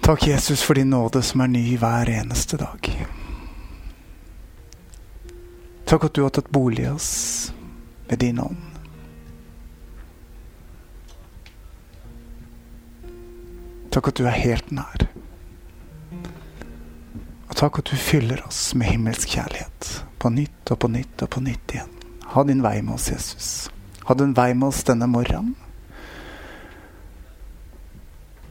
Takk, Jesus, for din nåde som er ny hver eneste dag. Takk at du har tatt bolig i oss med din ånd. Takk at du er helt nær. Og takk at du fyller oss med himmelsk kjærlighet. På nytt og på nytt og på nytt igjen. Ha din vei med oss, Jesus. Ha din vei med oss denne morgenen.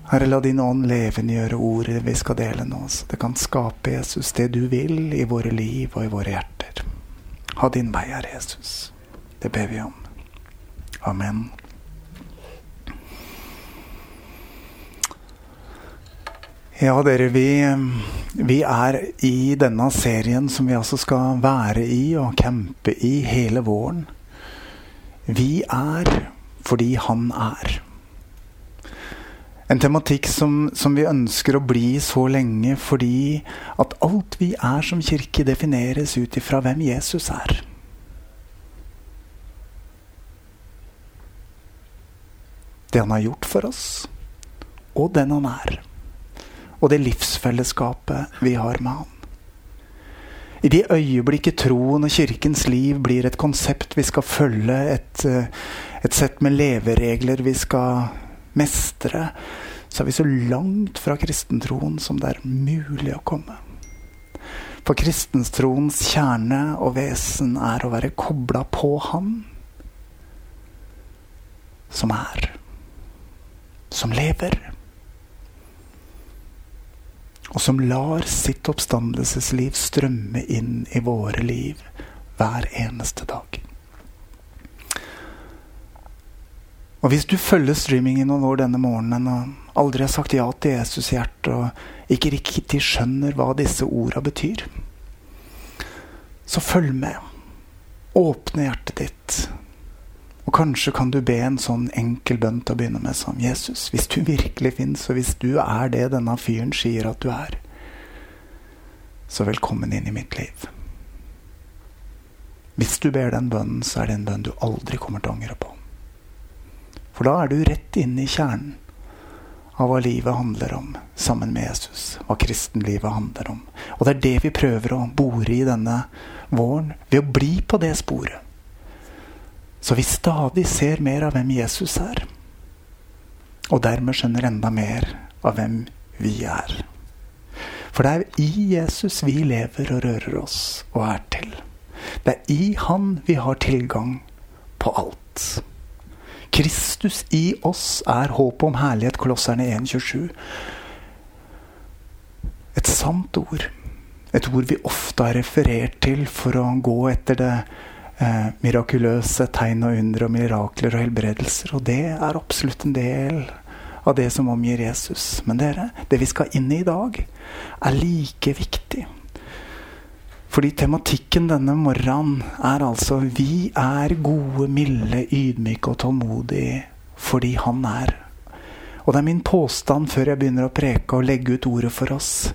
Herre, la din ånd levendegjøre ordet vi skal dele nå, så det kan skape, Jesus, det du vil i våre liv og i våre hjerter. Ha din vei, Herre Jesus. Det ber vi om. Amen. Ja, dere, vi, vi, er i denne serien som vi altså skal være i og campe i hele våren. Vi er fordi Han er. En tematikk som, som, vi ønsker å bli så lenge fordi at alt vi er som kirke, defineres ut ifra hvem Jesus er. Det han har gjort for oss, og den han er og det livsfellesskapet vi har med Han. I de øyeblikket troen og kirkens liv blir et konsept vi skal følge, et, eh, et sett med leveregler vi skal mestre, så er vi så langt fra kristentroen som det er mulig å komme. For kristenstroens kjerne og vesen er å være kobla på Han som er, som lever og som lar sitt oppstandelsesliv strømme inn i våre liv hver eneste dag. Og hvis du følger streamingen noen år denne morgenen og aldri har sagt ja til Jesus i hjertet og ikke riktig skjønner hva disse orda betyr, så følg med. Åpne hjertet ditt og kanskje kan du be en sånn enkel bønn til å begynne med som Jesus. Hvis du virkelig fins, og hvis du er det denne fyren sier at du er, så velkommen inn i mitt liv. Hvis du ber den bønnen, så er det en bønn du aldri kommer til å angre på. For da er du rett inne i kjernen av hva livet handler om sammen med Jesus. Hva kristenlivet handler om. Og det er det vi prøver å bore i denne våren, ved å bli på det sporet. Så vi stadig ser mer av hvem Jesus er. Og dermed skjønner enda mer av hvem vi er. For det er i Jesus vi lever og rører oss og er til. Det er i Han vi har tilgang på alt. Kristus i oss er håpet om herlighet, Kolosserne 1,27. Et sant ord. Et ord vi ofte har referert til for å gå etter det eh, mirakuløse tegn og under og mirakler og helbredelser. Og det er absolutt en del av det som omgir Jesus. Men dere, det vi skal inn i i dag, er like viktig. Fordi tematikken denne morgenen er altså Vi er gode, milde, ydmyke og tålmodige fordi Han er. Og det er min påstand før jeg begynner å preke og legge ut ordet for oss,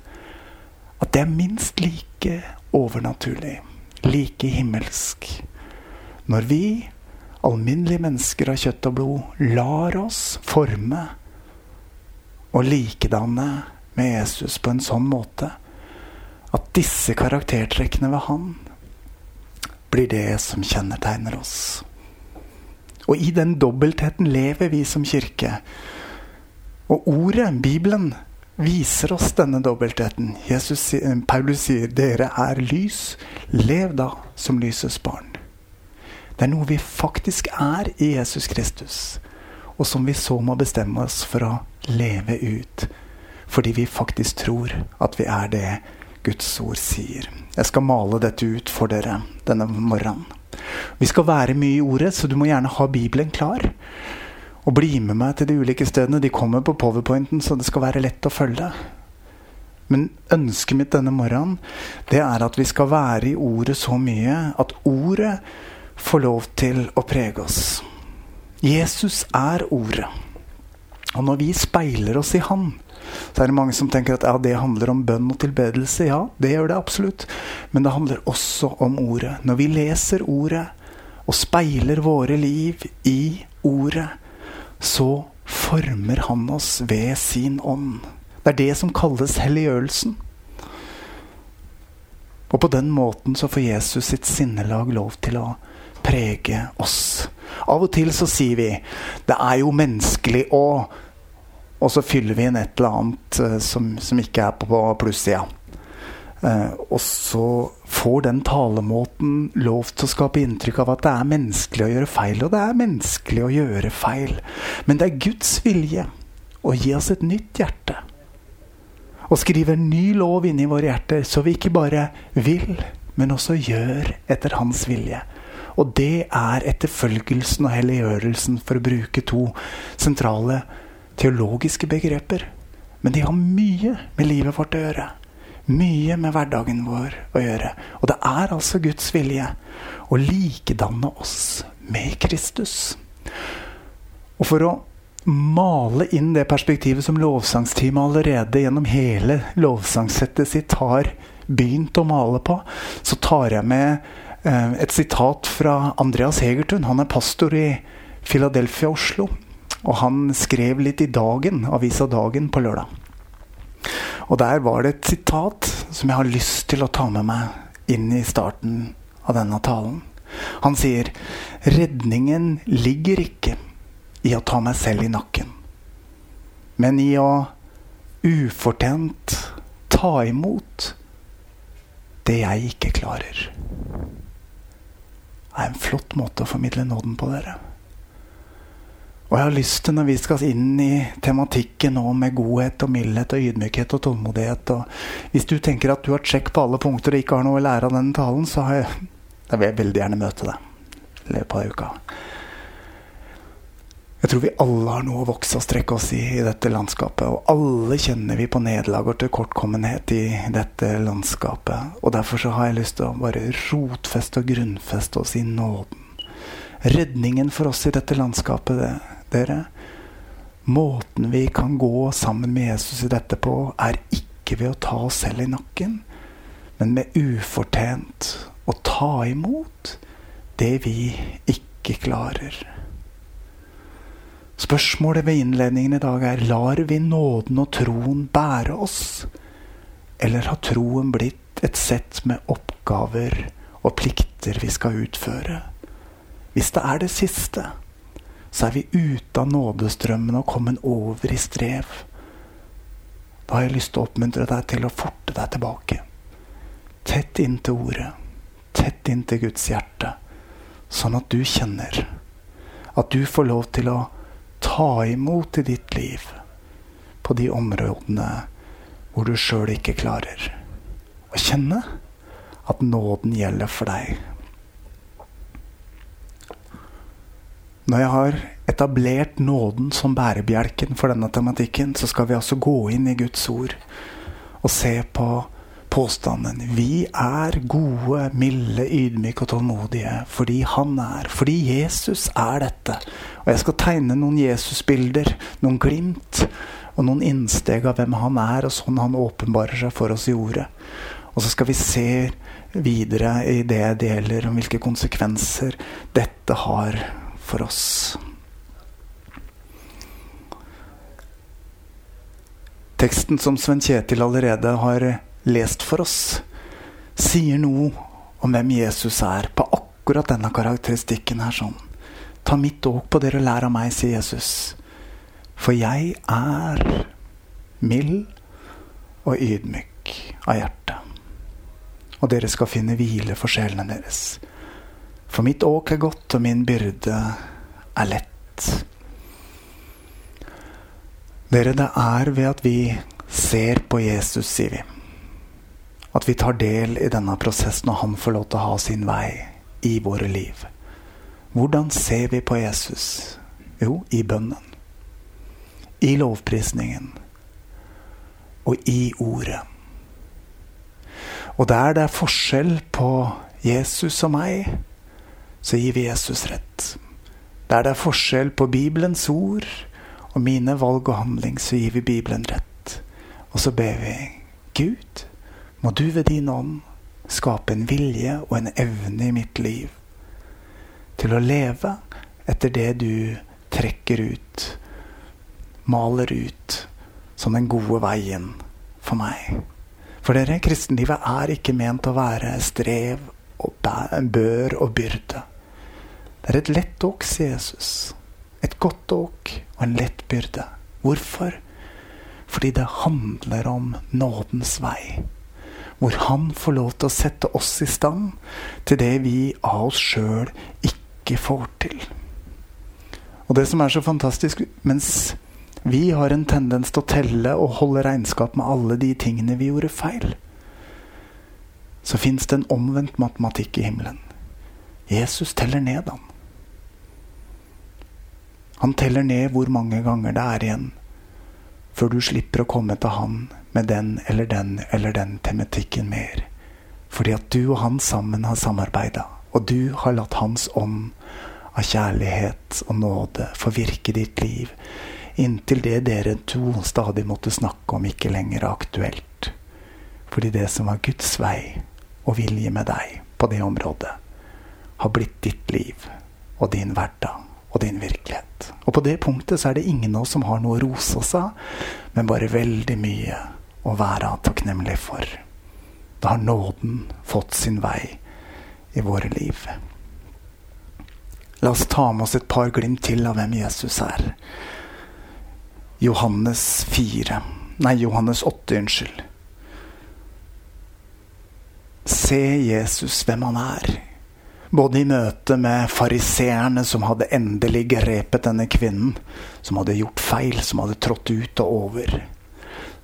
at det er minst like overnaturlig, like himmelsk, når vi, alminnelige mennesker av kjøtt og blod, lar oss forme og likedanne med Jesus på en sånn måte at disse karaktertrekkene ved han blir det som kjennetegner oss. Og i den dobbeltheten lever vi som kirke. Og ordet, Bibelen, viser oss denne dobbeltheten. Jesus, Paulus sier 'dere er lys'. Lev da som lysets barn. Det er noe vi faktisk er i Jesus Kristus, og som vi så må bestemme oss for å leve ut. Fordi vi faktisk tror at vi er det Guds ord sier. Jeg skal male dette ut for dere denne morgenen. Vi skal være mye i ordet, så du må gjerne ha Bibelen klar. Og bli med meg til de ulike stedene. De kommer på powerpointen, så det skal være lett å følge. Men ønsket mitt denne morgenen, det er at vi skal være i ordet så mye at ordet får lov til å prege oss. Jesus er Ordet. Og når vi speiler oss i Han, så er det mange som tenker at ja, det handler om bønn og tilbedelse. Ja, det gjør det absolutt. Men det handler også om Ordet. Når vi leser Ordet og speiler våre liv i Ordet, så former Han oss ved sin ånd. Det er det som kalles helliggjørelsen. Og på den måten så får Jesus sitt sinnelag lov til å prege oss. Av og til så sier vi det er jo menneskelig å Og så fyller vi inn et eller annet uh, som, som, ikke er på, plussida. Uh, og så får den talemåten lov til å skape inntrykk av at det er menneskelig å gjøre feil. Og det er menneskelig å gjøre feil. Men det er Guds vilje å gi oss et nytt hjerte. Og skrive en ny lov inni våre hjerter, så vi ikke bare vil, men også gjør etter Hans vilje. Og det er etterfølgelsen og helliggjørelsen, for å bruke to sentrale teologiske begreper. Men de har mye med livet vårt å gjøre. Mye med hverdagen vår å gjøre. Og det er altså Guds vilje å likedanne oss med Kristus. Og for å male inn det perspektivet som lovsangsteamet allerede gjennom hele lovsangsettet sitt har begynt å male på, så tar jeg med Eh, et sitat fra Andreas Hegertun. Han er pastor i Philadelphia, Oslo. Og han skrev litt i Dagen, avisa Dagen, på lørdag. Og der var det et sitat som jeg har lyst til å ta med meg inn i starten av denne talen. Han sier redningen ligger ikke i å ta meg selv i nakken, men i å ufortjent ta imot det jeg ikke klarer Det er en flott måte å formidle nåden på, dere. Og jeg har lyst til, når vi skal inn i tematikken nå med godhet og mildhet og ydmykhet og tålmodighet og Hvis du tenker at du har sjekk på alle punkter og ikke har noe å lære av denne talen, så har jeg, da vil jeg veldig gjerne møte deg i løpet av uka. Jeg tror vi alle har noe å vokse og strekke oss i i dette landskapet. Og alle kjenner vi på nederlag og tilkortkommenhet i dette landskapet. Og derfor så har jeg lyst til å bare rotfeste og grunnfeste oss i nåden. Redningen for oss i dette landskapet, det, dere Måten vi kan gå sammen med Jesus i dette på, er ikke ved å ta oss selv i nakken, men med ufortjent å ta imot det vi ikke klarer. Spørsmålet ved innledningen i dag er lar vi nåden og troen bære oss, eller har troen blitt et sett med oppgaver og plikter vi skal utføre? Hvis det er det siste, så er vi ute av nådestrømmen og kommet over i strev. Da har jeg lyst til å oppmuntre deg til å forte deg tilbake. Tett inntil ordet. Tett inntil Guds hjerte. Sånn at du kjenner at du får lov til å ta imot i ditt liv på de områdene hvor du sjøl ikke klarer. å kjenne at nåden gjelder for deg. Når jeg har etablert nåden som bærebjelken for denne tematikken, så skal vi altså gå inn i Guds ord og se på påstanden. Vi er gode, milde, ydmyke og tålmodige fordi Han er. Fordi Jesus er dette. Og jeg skal tegne noen Jesusbilder, noen glimt, og noen innsteg av hvem Han er, og sånn Han åpenbarer seg for oss i ordet. Og så skal vi se videre i det jeg deler, om hvilke konsekvenser dette har for oss. Teksten som Sven Kjetil allerede har lest for oss, sier noe om hvem Jesus er på akkurat denne karakteristikken her sånn. Ta mitt åk på dere og lær av meg, sier Jesus. For jeg er mild og ydmyk av hjerte. Og dere skal finne hvile for sjelene deres. For mitt åk er godt, og min byrde er lett. Dere, det er ved at vi ser på Jesus, sier vi at vi tar del i denne prosessen, og han får lov til å ha sin vei i våre liv. Hvordan ser vi på Jesus? Jo, i bønnen. I lovprisningen. Og i ordet. Og der det er forskjell på Jesus og meg, så gir vi Jesus rett. Der det er forskjell på Bibelens ord og mine valg og handling, så gir vi Bibelen rett. Og så ber vi Gud må du ved din ånd skape en vilje og en evne i mitt liv til å leve etter det du trekker ut, maler ut som den gode veien for meg. For dere, kristenlivet er ikke ment å være strev og bør og byrde. Det er et lett åk, sier Jesus. Et godt åk og en lett byrde. Hvorfor? Fordi det handler om nådens vei. Hvor han får lov til å sette oss i stand til det vi av oss sjøl ikke får til. Og det som er så fantastisk Mens vi har en tendens til å telle og holde regnskap med alle de tingene vi gjorde feil, så fins det en omvendt matematikk i himmelen. Jesus teller ned, han. Han teller ned hvor mange ganger det er igjen før du slipper å komme til han med den eller den eller den tematikken mer. Fordi at du og han sammen har samarbeida, og du har latt Hans ånd av kjærlighet og nåde få virke ditt liv, inntil det dere to stadig måtte snakke om, ikke lenger er aktuelt. Fordi det som var Guds vei og vilje med deg på det området, har blitt ditt liv og din hverdag og din virkelighet. Og på det punktet så er det ingen av oss som har noe å rose oss av, men bare veldig mye å være takknemlig for. Da har nåden fått sin vei i våre liv. La oss ta med oss et par glimt til av hvem Jesus er. Johannes 4 Nei, Johannes 8, unnskyld. Se Jesus hvem han er. Både i møte med fariseerne som hadde endelig grepet denne kvinnen, som hadde gjort feil, som hadde trådt ut og over.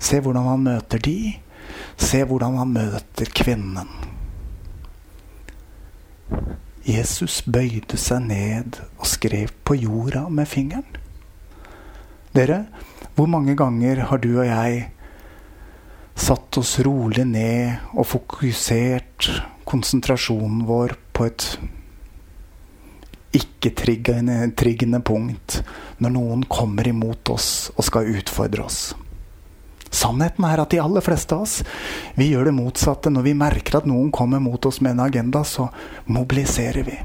Se hvordan han møter de. Se hvordan han møter kvinnen. Jesus bøyde seg ned og skrev på jorda med fingeren. Dere, hvor mange ganger har du og jeg satt oss rolig ned og fokusert konsentrasjonen vår på et ikke-triggende punkt når noen kommer imot oss og skal utfordre oss? Sannheten er at de aller fleste av oss vi gjør det motsatte. Når vi merker at noen kommer mot oss med en agenda, så mobiliserer vi.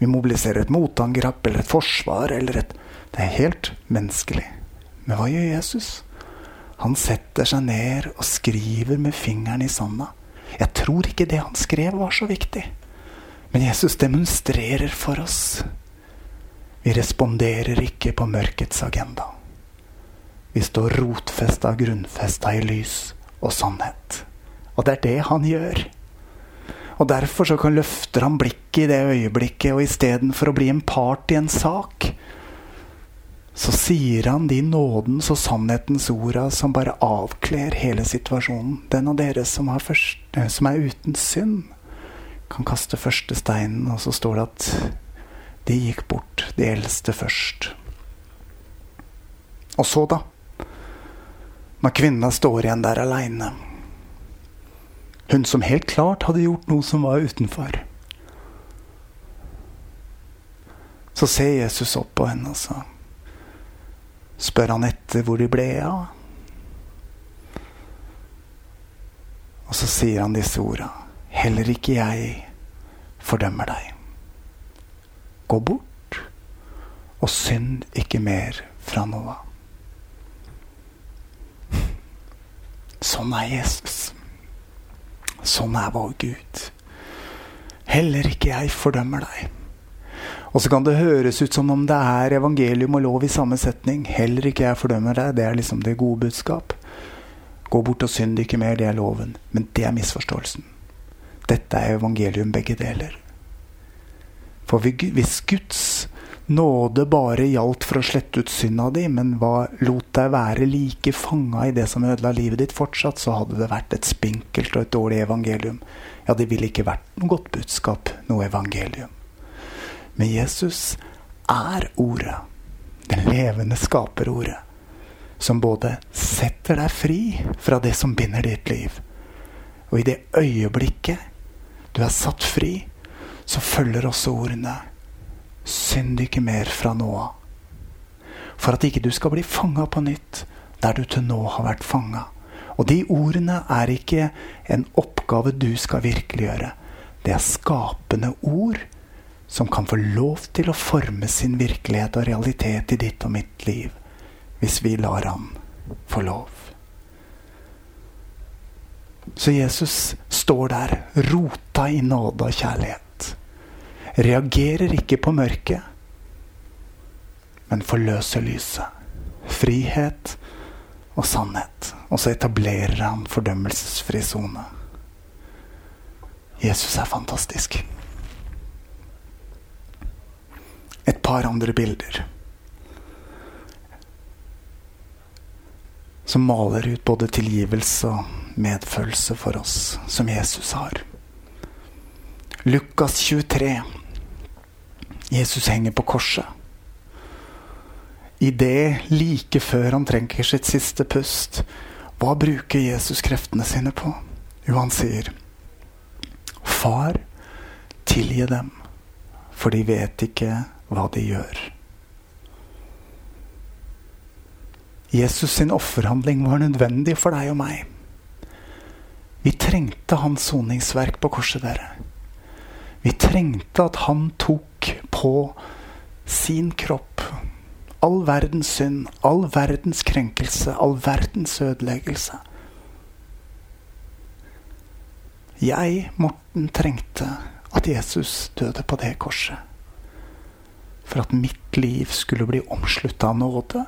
Vi mobiliserer et motangrep eller et forsvar eller et Det er helt menneskelig. Men hva gjør Jesus? Han setter seg ned og skriver med fingeren i sanda. Jeg tror ikke det han skrev, var så viktig. Men Jesus demonstrerer for oss. Vi responderer ikke på mørkets agenda. Vi står rotfesta, grunnfesta i lys og sannhet. Og det er det han gjør. Og derfor så kan løfter han blikket i det øyeblikket, og istedenfor å bli en part i en sak, så sier han de nådens og sannhetens orda som bare avkler hele situasjonen. Den av dere som, først, eh, som er uten synd, kan kaste første steinen, og så står det at de gikk bort, de eldste først. Og så, da? når kvinna står igjen der aleine. Hun som helt klart hadde gjort noe som var utenfor. Så ser Jesus opp på henne, og så spør han etter hvor de ble av. Og så sier han disse orda. Heller ikke jeg fordømmer deg. Gå bort, og synd ikke mer fra nå av. Sånn er Jesus. Sånn er vår Gud. Heller ikke jeg fordømmer deg. Og så kan det høres ut som om det er evangelium og lov i samme setning. Heller ikke jeg fordømmer deg. Det er liksom det gode budskap. Gå bort og synd ikke mer, det er loven. Men det er misforståelsen. Dette er evangelium, begge deler. For hvis Guds nåde bare gjaldt for å slette ut synda di, men hva lot deg være like fanga i det som ødela livet ditt fortsatt, så hadde det vært et spinkelt og et dårlig evangelium. Ja, det ville ikke vært noe godt budskap, noe evangelium. Men Jesus er Ordet, Det levende skaperordet, som både setter deg fri fra det som binder ditt liv, og i det øyeblikket du er satt fri, så følger også ordene Synd ikke mer fra nå av. For at ikke du skal bli fanga på nytt der du til nå har vært fanga. Og de ordene er ikke en oppgave du skal virkeliggjøre. Det er skapende ord som kan få lov til å forme sin virkelighet og realitet i ditt og mitt liv, hvis vi lar Han få lov. Så Jesus står der, rota i nåde og kjærlighet. Reagerer ikke på mørket, men forløser lyset. Frihet og sannhet. Og så etablerer han fordømmelsesfri sone. Jesus er fantastisk. Et par andre bilder. Som maler ut både tilgivelse og medfølelse for oss, som Jesus har. Lukas 23. Jesus henger på korset. I det like før han trenger sitt siste pust, hva bruker Jesus kreftene sine på? Jo, han sier, Far, tilgi dem, for de vet ikke hva de gjør. Jesus sin offerhandling var nødvendig for deg og meg. Vi trengte hans soningsverk på korset, dere. Vi trengte at han tok på sin kropp all verdens synd, all verdens krenkelse, all verdens ødeleggelse. Jeg, Morten, trengte at Jesus døde på det korset. For at mitt liv skulle bli omslutta av nåde,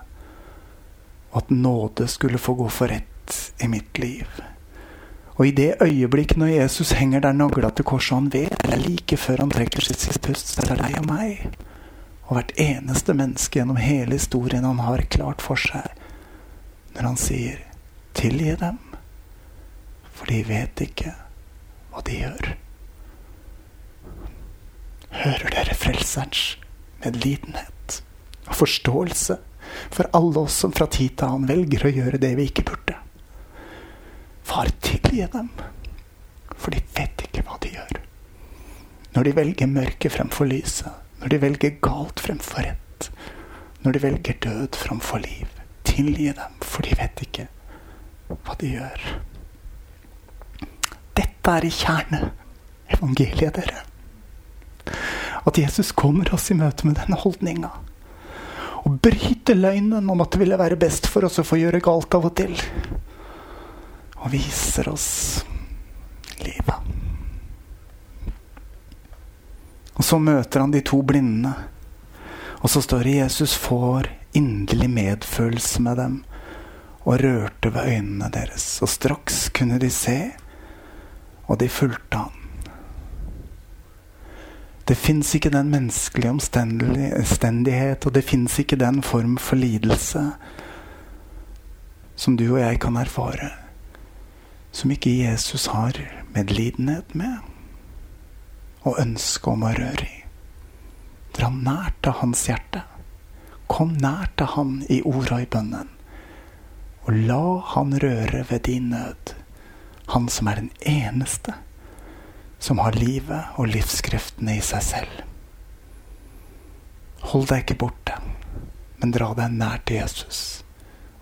og at nåde skulle få gå for rett i mitt liv. Og i det øyeblikk når Jesus henger der nagla til korset, han vet, eller like før han trekker sitt siste pust, så er det deg og meg. Og hvert eneste menneske gjennom hele historien han har klart for seg, når han sier 'tilgi dem', for de vet ikke hva de gjør. Hører dere Frelserens medlidenhet og forståelse for alle oss som fra tid til annen velger å gjøre det vi ikke burde? Far, tilgi dem, for de vet ikke hva de gjør. Når de velger mørket fremfor lyset, når de velger galt fremfor rett, når de velger død fremfor liv, tilgi dem, for de vet ikke hva de gjør. Dette er i kjerne evangeliet, dere. At Jesus kommer oss i møte med denne holdninga. Og bryter løgnen om at det ville være best for oss å få gjøre galt av og til. Og viser oss livet. Og så møter han de to blinde. Og så står det Jesus får inderlig medfølelse med dem og rørte ved øynene deres. Og straks kunne de se og de fulgte han. Det fins ikke den menneskelige omstendighet, og det fins ikke den form for lidelse som du og jeg kan erfare, som ikke Jesus har medlidenhet med og ønske om å røre i. Dra nær til hans hjerte. Kom nær til han i orda i bønnen, og la han røre ved din nød. Han som er den eneste som har livet og livskreftene i seg selv. Hold deg ikke borte, men dra deg nær til Jesus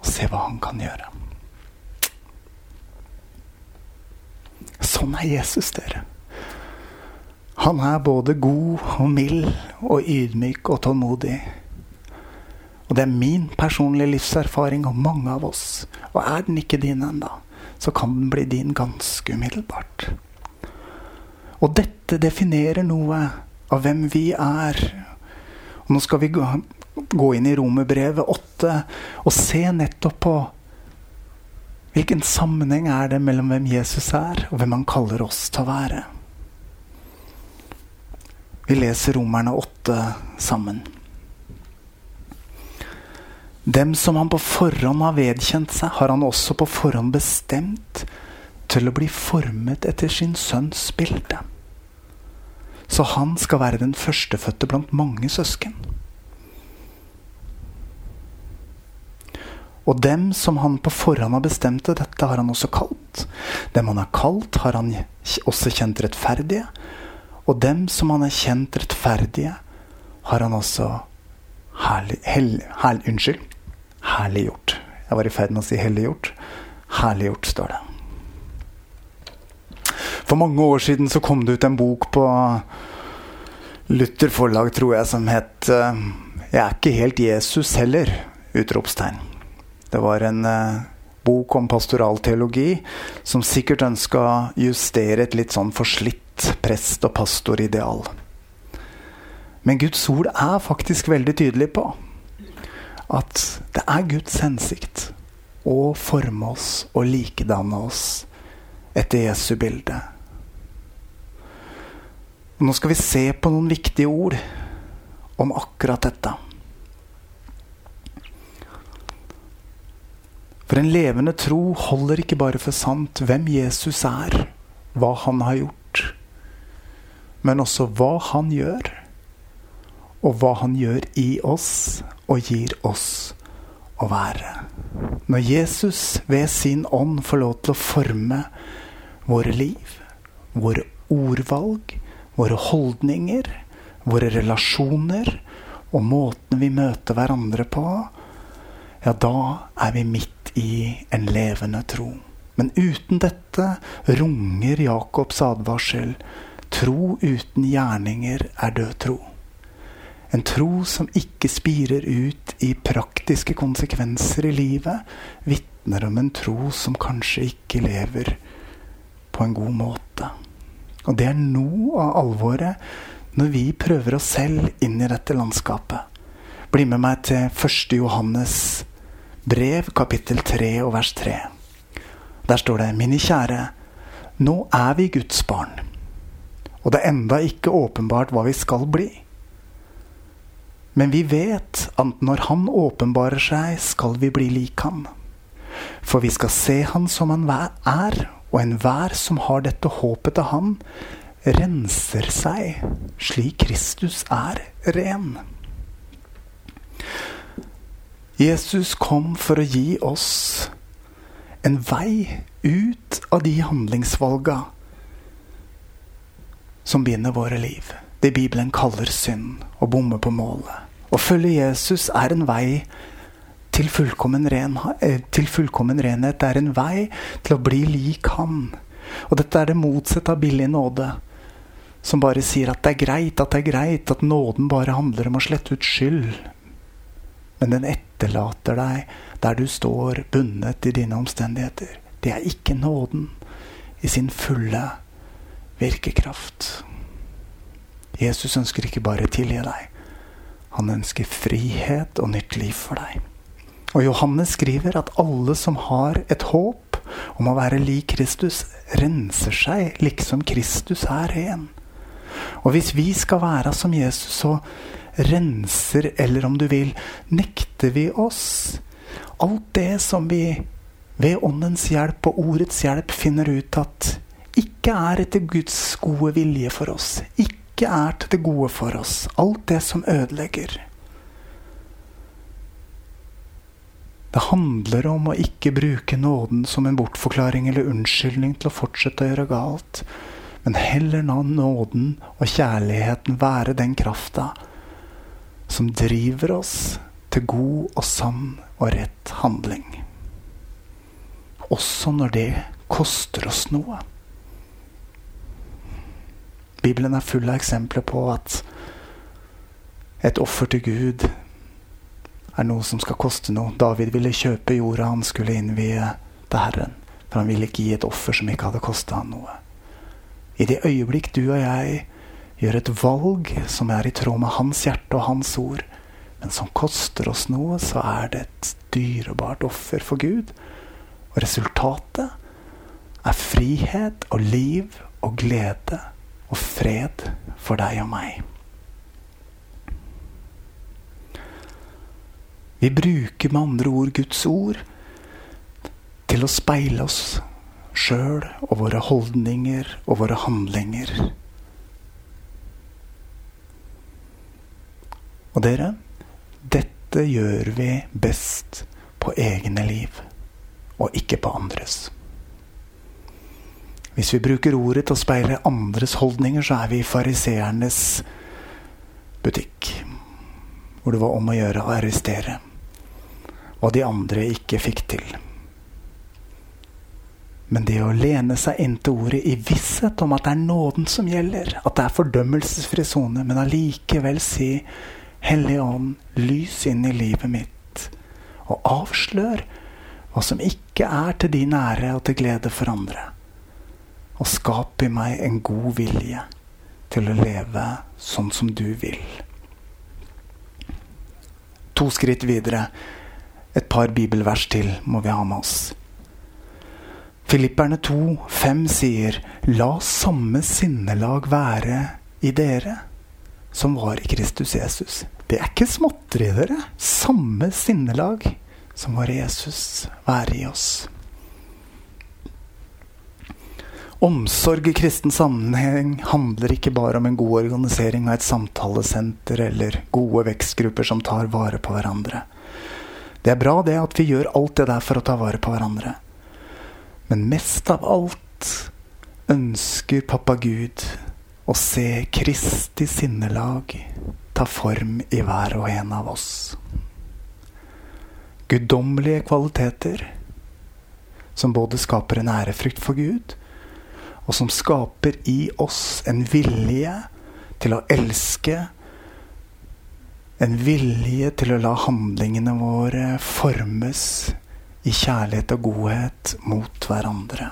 og se hva han kan gjøre. Sånn er Jesus, dere. Han er både god og mild og ydmyk og tålmodig. Og det er min personlige livserfaring og mange av oss. Og er den ikke din ennå, så kan den bli din ganske umiddelbart. Og dette definerer noe av hvem vi er. Og nå skal vi gå inn i Romerbrevet 8 og se nettopp på hvilken sammenheng er det mellom hvem Jesus er, og hvem han kaller oss til å være. Vi leser Romerne 8 sammen. Dem som han på forhånd har vedkjent seg, har han også på forhånd bestemt til å bli formet etter sin sønns bilde. Så han skal være den førstefødte blant mange søsken. Og dem som han på forhånd har bestemt det, dette har han også kalt. Dem han har kalt, har han også kjent rettferdige. Og dem som han har kjent rettferdige, har han også herlig, hel, hell, unnskyld, herliggjort. Jeg var i ferd med å si helliggjort. Herliggjort, står det. For mange år siden så kom det ut en bok på Luther forlag, tror jeg, som het eh, 'Jeg er ikke helt Jesus heller'. Utropstegn. Det var en uh, bok om pastoralteologi som sikkert ønska justere et litt sånn forslitt prest- og pastorideal. Men Guds ord er faktisk veldig tydelig på at det er Guds hensikt å forme oss og likedanne oss etter Jesu bilde. Og nå skal vi se på noen viktige ord om akkurat dette. For en levende tro holder ikke bare for sant hvem Jesus er, hva han har gjort, men også hva han gjør, og hva han gjør i oss og gir oss å være. Når Jesus ved sin ånd får lov til å forme våre liv, våre ordvalg, våre holdninger, våre relasjoner og måten vi møter hverandre på, ja, da er vi midt i en levende tro. Men uten dette runger Jakobs advarsel. Tro uten gjerninger er død tro. En tro som ikke spirer ut i praktiske konsekvenser i livet, vitner om en tro som kanskje ikke lever på en god måte. Og det er noe av alvoret når vi prøver oss selv inn i dette landskapet. Bli med meg til 1. Johannes brev, kapittel 3 og vers 3. Der står det, mine kjære, nå er vi Guds barn, og det er enda ikke åpenbart hva vi skal bli. Men vi vet at når Han åpenbarer seg, skal vi bli lik Han. For vi skal se Han som Han er, og enhver som har dette håpet til ham, renser seg slik Kristus er ren. Jesus kom for å gi oss en vei ut av de handlingsvalga som binder våre liv. Det Bibelen kaller synd, å bomme på målet. Å følge Jesus er en vei til fullkommen, ren, eh, til fullkommen renhet. Det er en vei til å bli lik Han. Og dette er det motsatte av billig nåde. Som bare sier at det er greit, at det er greit, at nåden bare handler om å slette ut skyld men den etterlater deg der du står bundet i dine omstendigheter. Det er ikke nåden i sin fulle virkekraft. Jesus ønsker ikke bare tilgi deg. Han ønsker frihet og nytt liv for deg. Og Johannes skriver at alle som har et håp om å være lik Kristus, renser seg liksom Kristus er ren. Og hvis vi skal være som Jesus, så renser, eller om du vil, nekter vi oss alt det som vi ved Åndens hjelp og ordets hjelp finner ut at ikke er etter Guds gode vilje for oss. Ikke er til det gode for oss. Alt det som ødelegger. Det handler om å ikke bruke nåden som en bortforklaring eller unnskyldning til å fortsette å gjøre galt, men heller la nåden og kjærligheten være den krafta som driver oss til god og sann og rett handling. Også når det koster oss noe. Bibelen er full av eksempler på at et offer til Gud er noe som skal koste noe. David ville kjøpe jorda han skulle innvie til Herren. For han ville ikke gi et offer som ikke hadde kosta han noe. I det øyeblikk du og jeg gjør et valg som er i tråd med hans hjerte og hans ord, men som koster oss noe, så er det et dyrebart offer for Gud. Og resultatet er frihet og liv og glede og fred for deg og meg. Vi bruker med andre ord Guds ord til å speile oss sjøl og våre holdninger og våre handlinger. Og dere, dette gjør vi best på egne liv, og ikke på andres. Hvis vi bruker ordet til å speile andres holdninger, så er vi i fariseernes butikk. Hvor det var om å gjøre å arrestere. Og de andre ikke fikk til. Men det å lene seg inntil ordet i visshet om at det er nåden som gjelder, at det er fordømmelsesfri sone, men allikevel si Hellige Ånd, lys inn i livet mitt, og avslør hva som ikke er til din ære og til glede for andre. Og skap i meg en god vilje til å leve sånn som du vil. To skritt videre. Et par bibelvers til må vi ha med oss. Filipperne 2, 5 sier La samme sinnelag være i dere som var i Kristus Jesus. Det er ikke småtteri, dere. Samme sinnelag som var i Jesus, være i oss. Omsorg i kristen sammenheng handler ikke bare om en god organisering av et samtalesenter eller gode vekstgrupper som tar vare på hverandre. Det er bra det at vi gjør alt det der for å ta vare på hverandre. Men mest av alt ønsker pappa Gud å se Kristi sinnelag ta form i hver og en av oss. Guddommelige kvaliteter som både skaper en ærefrykt for Gud, og som skaper i oss en vilje til å elske. En vilje til å la handlingene våre formes i kjærlighet og godhet mot hverandre.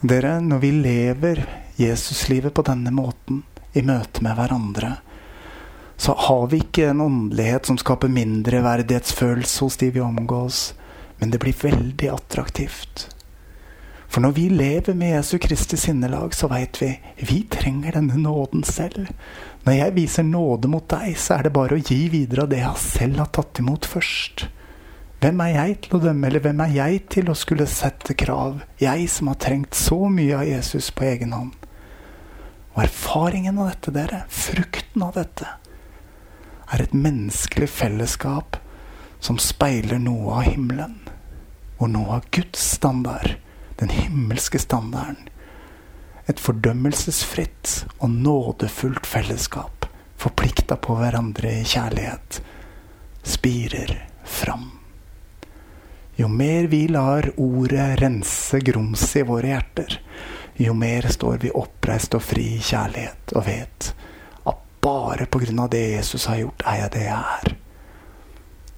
Dere, når vi lever Jesuslivet på denne måten, i møte med hverandre, så har vi ikke en åndelighet som skaper mindreverdighetsfølelse hos de vi omgås, men det blir veldig attraktivt. For når vi lever med Jesu Kristi sinnelag, så veit vi vi trenger denne nåden selv. Når jeg viser nåde mot deg, så er det bare å gi videre av det jeg selv har tatt imot først. Hvem er jeg til å dømme, eller hvem er jeg til å skulle sette krav? Jeg som har trengt så mye av Jesus på egen hånd. Og erfaringen av dette, dere, frukten av dette, er et menneskelig fellesskap som speiler noe av himmelen. Og noe av Guds standard den himmelske standarden. Et fordømmelsesfritt og nådefullt fellesskap, forplikta på hverandre i kjærlighet, spirer fram. Jo mer vi lar ordet rense grumset i våre hjerter, jo mer står vi oppreist og fri i kjærlighet og vet at bare på grunn av det Jesus har gjort, er jeg det jeg er.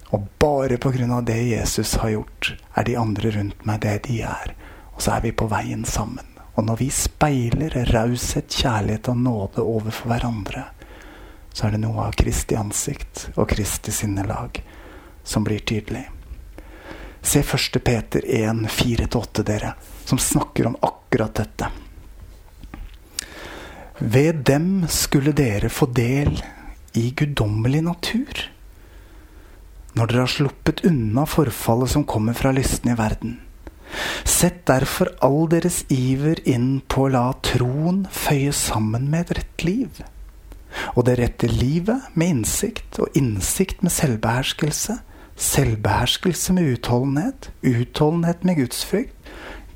Og bare på grunn av det Jesus har gjort, er de andre rundt meg det de er. Og så er vi på veien sammen. Og når vi speiler raushet, kjærlighet og nåde overfor hverandre, så er det noe av Kristi ansikt og Kristi sinnelag som blir tydelig. Se 1. Peter 1, 4-8, dere, som snakker om akkurat dette. Ved dem skulle dere få del i guddommelig natur. Når dere har sluppet unna forfallet som kommer fra lystne i verden Sett derfor all deres iver inn på å la troen føye sammen med et rett liv. Og det rette livet med innsikt, og innsikt med selvbeherskelse. Selvbeherskelse med utholdenhet, utholdenhet med gudsfrykt.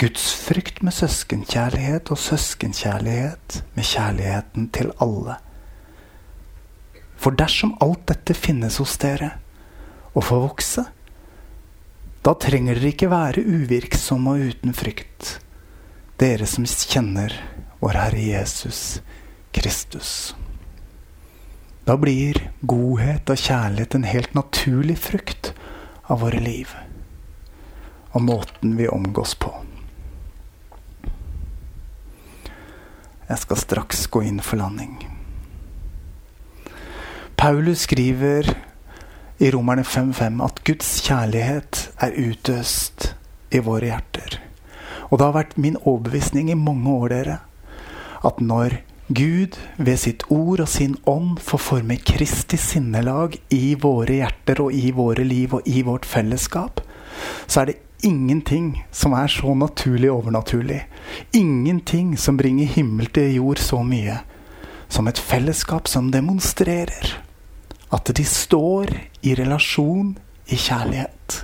Gudsfrykt med søskenkjærlighet, og søskenkjærlighet med kjærligheten til alle. For dersom alt dette finnes hos dere, og får vokse, da trenger dere ikke være uvirksomme og uten frykt, dere som kjenner vår Herre Jesus Kristus. Da blir godhet og kjærlighet en helt naturlig frukt av våre liv og måten vi omgås på. Jeg skal straks gå inn for landing. Paulus skriver i Romerne 5.5 at Guds kjærlighet er utøst i våre hjerter. Og det har vært min overbevisning i mange år, dere, at når Gud ved sitt ord og sin ånd får forme Kristi sinnelag i våre hjerter og i våre liv og i vårt fellesskap, så er det ingenting som er så naturlig overnaturlig. Ingenting som bringer himmel til jord så mye som et fellesskap som demonstrerer at de står i relasjon i kjærlighet.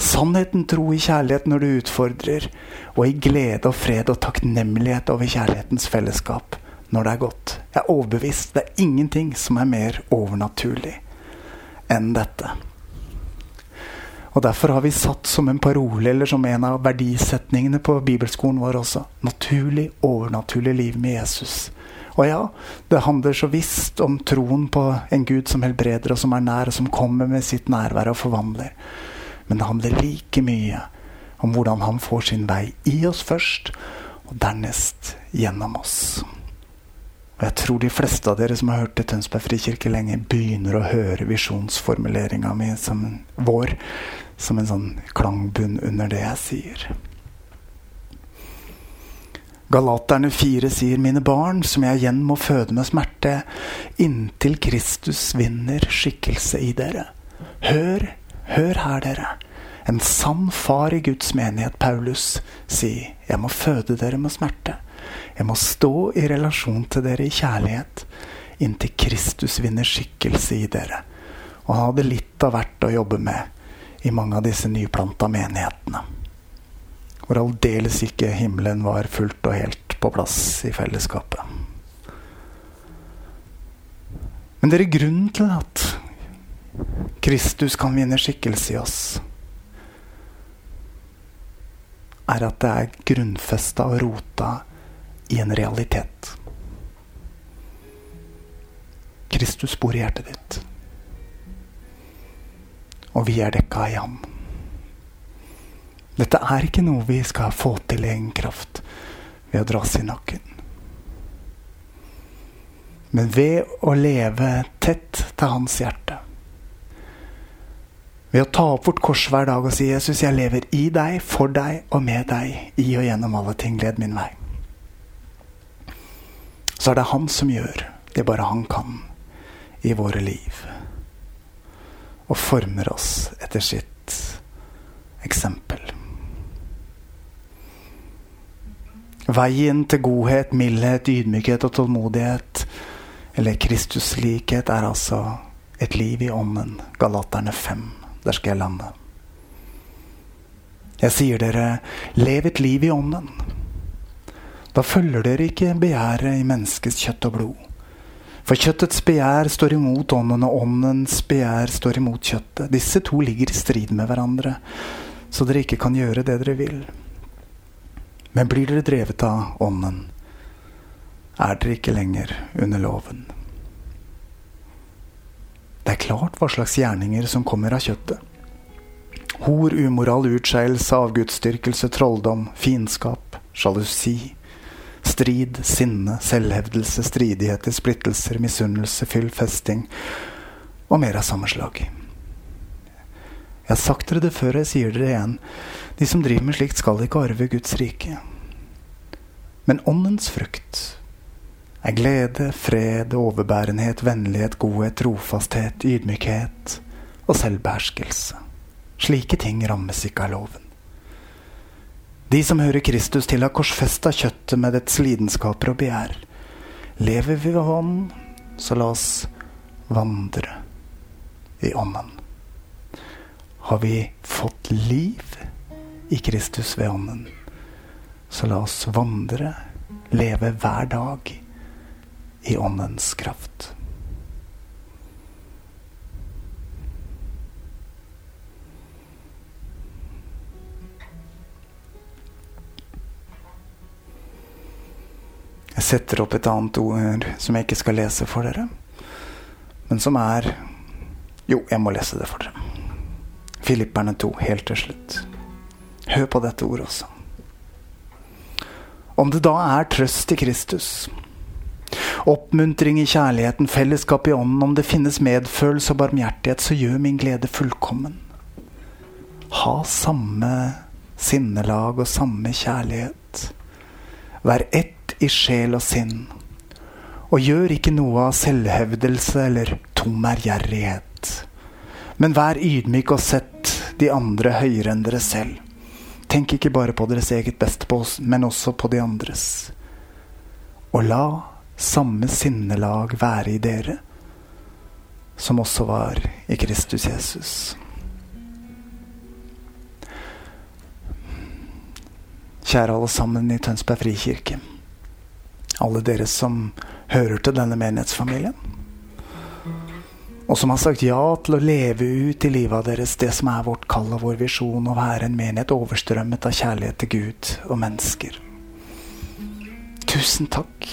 Sannheten tro i kjærlighet når du utfordrer, og i glede og fred og takknemlighet over kjærlighetens fellesskap når det er godt. Jeg er overbevist. Det er ingenting som er mer overnaturlig enn dette. Og Derfor har vi satt som en parole, eller som en av verdisetningene på bibelskolen vår også, naturlig, overnaturlig liv med Jesus. Og ja, det handler så visst om troen på en Gud som helbreder, og som er nær, og som kommer med sitt nærvær og forvandler. Men det handler like mye om hvordan han får sin vei i oss først, og dernest gjennom oss. Og jeg tror de fleste av dere som har hørt til Tønsberg frikirke lenge, begynner å høre visjonsformuleringa mi som vår som en sånn klangbunn under det jeg sier. Galaterne 4 sier, mine barn, som jeg igjen må føde med smerte, inntil Kristus vinner skikkelse i dere. Hør, hør her, dere. En sann far i Guds menighet, Paulus, sier, jeg må føde dere med smerte. Jeg må stå i relasjon til dere i kjærlighet, inntil Kristus vinner skikkelse i dere. Og han hadde litt av hvert å jobbe med i mange av disse nyplanta menighetene hvor aldeles ikke himmelen var fullt og helt på plass i fellesskapet. Men det er grunnen til at Kristus kan vinne skikkelse i oss, er at det er grunnfesta og rota i en realitet. Kristus bor i hjertet ditt. Og vi er dekka i ham. Dette er ikke noe vi skal få til i egen kraft ved å dras i nakken. Men ved å leve tett til hans hjerte. Ved å ta opp vårt kors hver dag og si 'Jesus, jeg lever i deg, for deg og med deg, i og gjennom alle ting, led min vei'. Så er det han som gjør det bare han kan i våre liv. Og former oss etter sitt eksempel. Veien til godhet, mildhet, ydmykhet og tålmodighet, eller Kristuslikhet, er altså et liv i ånden. Galaterne 5. Der skal jeg lande. Jeg sier dere, lev et liv i ånden. Da følger dere ikke begjæret i menneskets kjøtt og blod. For kjøttets begjær står imot ånden, og åndens begjær står imot kjøttet. Disse to ligger i strid med hverandre, så dere ikke kan gjøre det dere vil. Men blir dere drevet av Ånden, er dere ikke lenger under loven. Det er klart hva slags gjerninger som kommer av kjøttet. Hor, umoral, utskeielse, avgudsdyrkelse, trolldom, fiendskap, sjalusi, strid, sinne, selvhevdelse, stridigheter, splittelser, misunnelse, fyll, festing og mer av samme slag. Jeg har sagt dere det før, jeg sier dere igjen. De som driver med slikt, skal ikke arve Guds rike. Men åndens frukt er glede, fred, overbærenhet, vennlighet, godhet, trofasthet, ydmykhet og selvbeherskelse. Slike ting rammes ikke av loven. De som hører Kristus til, har korsfesta kjøttet med dets lidenskaper og begjær. Lever vi ved ånden, så la oss vandre i ånden. Har vi fått liv i Kristus ved ånden, så la oss vandre, leve hver dag i åndens kraft. Jeg setter opp et annet ord som jeg ikke skal lese for dere, men som er Jo, jeg må lese det for dere. Filipperne 2, helt til slutt. Hør på dette ordet også. Om det da er trøst i Kristus, oppmuntring i kjærligheten, fellesskap i ånden, om det finnes medfølelse og barmhjertighet, så gjør min glede fullkommen. Ha samme sinnelag og samme kjærlighet. Vær ett i sjel og sinn. Og gjør ikke noe av selvhevdelse eller tom ærgjerrighet. Men vær ydmyk og sett de andre høyere enn dere selv. Tenk ikke bare på deres eget beste, på oss, men også på de andres. Og la samme sinnelag være i dere, som også var i Kristus Jesus. Kjære alle sammen i Tønsberg frikirke. Alle dere som hører til denne menighetsfamilien og som har sagt ja til å leve ut i livet deres det som er vårt kall og vår visjon, å være en menighet overstrømmet av kjærlighet til Gud og mennesker. Tusen takk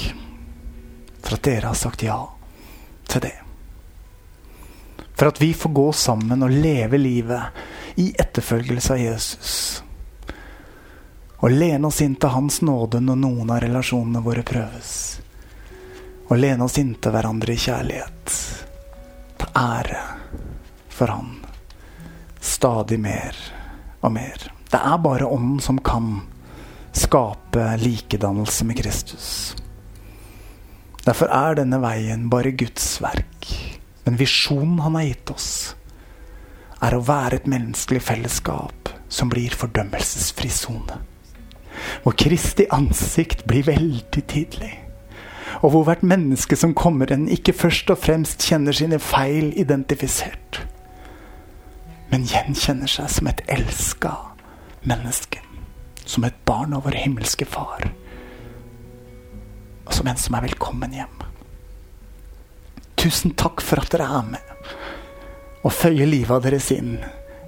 for at dere har sagt ja til det. For at vi får gå sammen og leve livet i etterfølgelse av Jesus. Og lene oss inn til Hans nåde når noen av relasjonene våre prøves. Og lene oss inn til hverandre i kjærlighet. Ære for Han. Stadig mer og mer. Det er bare Ånden som kan skape likedannelse med Kristus. Derfor er denne veien bare Guds verk. Men visjonen han har gitt oss, er å være et menneskelig fellesskap som blir fordømmelsesfri sone. Hvor Kristi ansikt blir veldig tydelig. Og hvor hvert menneske som kommer inn, ikke først og fremst kjenner sine feil identifisert, men gjenkjenner seg som et elska menneske. Som et barn av vår himmelske Far. Og som en som er velkommen hjem. Tusen takk for at dere er med og føyer livet deres inn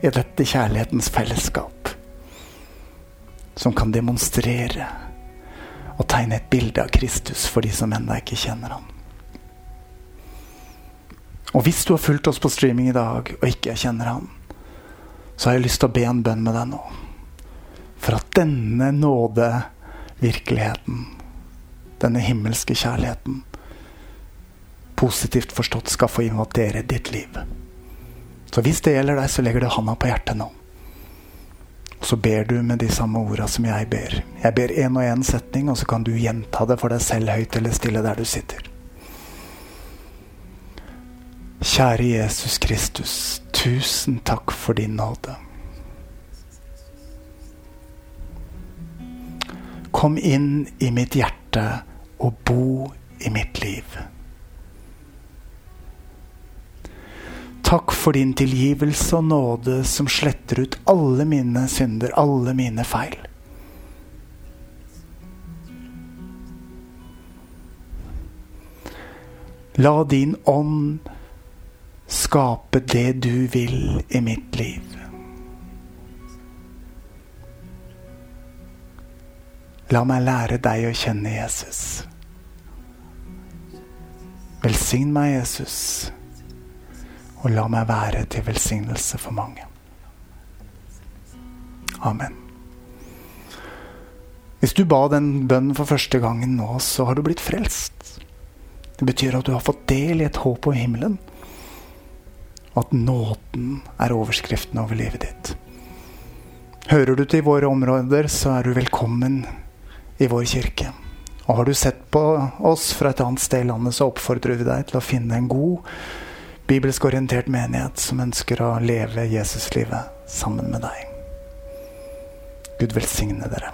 i dette kjærlighetens fellesskap. Som kan demonstrere og tegne et bilde av Kristus for de som ennå ikke kjenner ham. Og hvis du har fulgt oss på streaming i dag og ikke kjenner ham, så har jeg lyst til å be en bønn med deg nå. For at denne nådevirkeligheten, denne himmelske kjærligheten, positivt forstått skal få invadere ditt liv. Så hvis det gjelder deg, så legger du handa på hjertet nå. Og så ber du med de samme orda som jeg ber. Jeg ber én og én setning, og så kan du gjenta det for deg selv høyt eller stille der du sitter. Kjære Jesus Kristus, tusen takk for din nåde. Kom inn i mitt hjerte og bo i mitt liv. Takk for din tilgivelse og nåde som sletter ut alle mine synder, alle mine feil. La din ånd skape det du vil i mitt liv. La meg lære deg å kjenne Jesus. Velsign meg, Jesus, og la meg være til velsignelse for mange. Amen. Hvis du ba den bønnen for første gangen nå, så har du blitt frelst. Det betyr at du har fått del i et håp om himmelen. Og at nåden er overskriften over livet ditt. Hører du til våre områder, så er du velkommen i vår kirke. Og har du sett på oss fra et annet sted i landet, så oppfordrer vi deg til å finne en god, bibelsk orientert menighet som ønsker å leve Jesuslivet sammen med deg. Gud velsigne dere.